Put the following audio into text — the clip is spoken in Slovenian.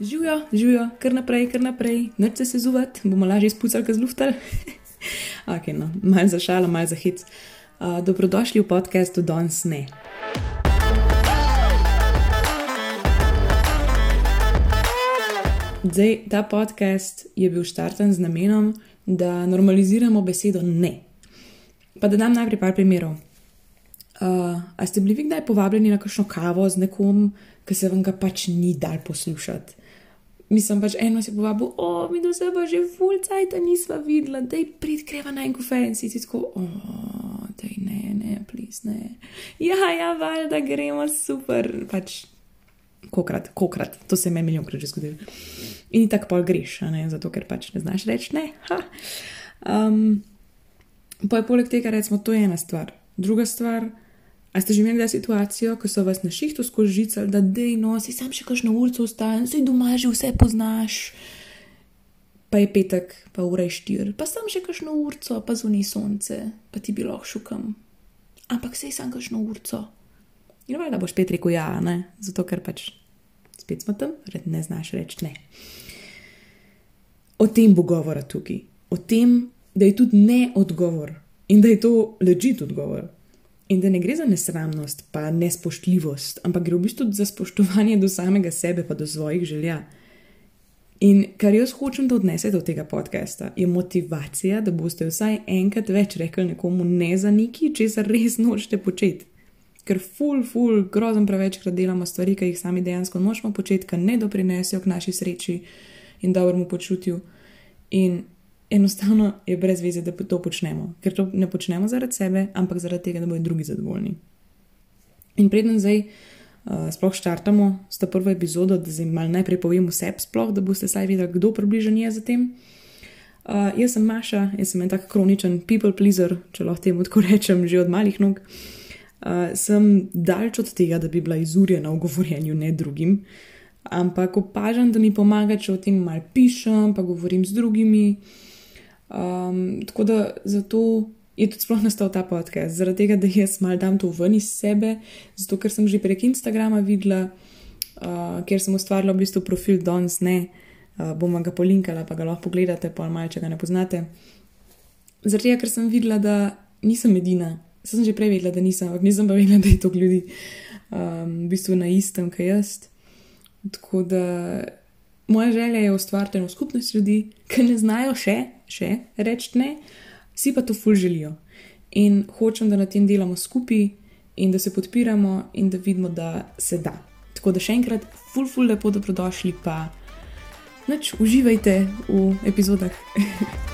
Živijo, živijo, kar naprej, kar naprej, noč se sezuvati, bomo lažje spucali, kaj zluhtal. ok, no, malo za šalo, malo za hit. Uh, dobrodošli v podkastu Danes ne. Zdaj, ta podcast je bil štarten z namenom, da normaliziramo besedo ne. Pa da dam najprej par primerov. Uh, a ste bili vi kdaj povabljeni na kakšno kavo z nekom, ki se vam ga pač ni dal poslušati? Mislim pač eno si povabil, o, mi do sebe že fulcaj, da nisva videla, da je pridkreva na en konferenci, ti tako, o, da je ne, ne, plis, ne. Ja, ja, valjda gremo super, pač, kokrat, kokrat, to se je meni milijonkrat že zgodilo. In tako pol greš, ne, zato ker pač ne znaš reči ne. Um, pa je poleg tega, recimo, to je ena stvar. Druga stvar, A ste že imeli situacijo, ko so vas na šihtu skozi žice, da dej no, si sam še kakšno urco vstajam, si doma že vse poznaš, pa je petek, pa ura je štir, pa sam še kakšno urco, pa zunaj sonce, pa ti bi lahko šukam. Ampak sej sam kakšno urco. In valjda boš spet rekel ja, ne, zato ker pač spet smo tam, red ne znaš reči ne. O tem bo govora tukaj, o tem, da je tudi ne odgovor in da je to ležit odgovor. In da ne gre za nesramnost, pa nespoštljivost, ampak gre v bistvu za spoštovanje do samega sebe, pa do svojih želja. In kar jaz hočem, da odnesete od tega podcasta, je motivacija, da boste vsaj enkrat več rekli nekomu ne za neki, če se res nočete početi. Ker ful, ful, grozno prevečkrat delamo stvari, ki jih sami dejansko nočemo početi, ki ne doprinesejo k naši sreči in dobremu počutju. In enostavno je brez veze, da to počnemo, ker to ne počnemo zaradi sebe, ampak zaradi tega, da bodo drugi zadovoljni. In predem zdaj uh, sploh štartamo s to prvo epizodo, da zdaj mal najprej povem vse, sploh, da boste saj videli, kdo približen je za tem. Uh, jaz sem Maša, jaz sem en tak kroničen people pleaser, če lahko temu tako rečem, že od malih nog. Uh, sem daljč od tega, da bi bila izurjena v govorjenju ne drugim, ampak opažam, da mi pomaga, če o tem mal pišem, pa govorim z drugimi. Um, tako da zato je tudi sploh nastal ta podcast, zaradi tega, da jaz mal dam to ven iz sebe, zato ker sem že prek Instagrama videla, uh, ker sem ustvarila v bistvu profil Dons, ne, uh, bom ga polinkala, pa ga lahko pogledate, pa malo, če ga ne poznate. Zaradi tega, ker sem videla, da nisem edina. Sem že prej vedela, da nisem, ampak nisem pa vedela, da je to ljudi um, v bistvu na istem, kaj jaz. Tako da moja želja je ustvariti eno skupnost ljudi, ki ne znajo še, še reči ne, si pa to ful želijo. In hočem, da na tem delamo skupaj in da se podpiramo in da vidimo, da se da. Tako da še enkrat, ful, ful, lepo dobrodošli, pa noč uživajte v epizodah.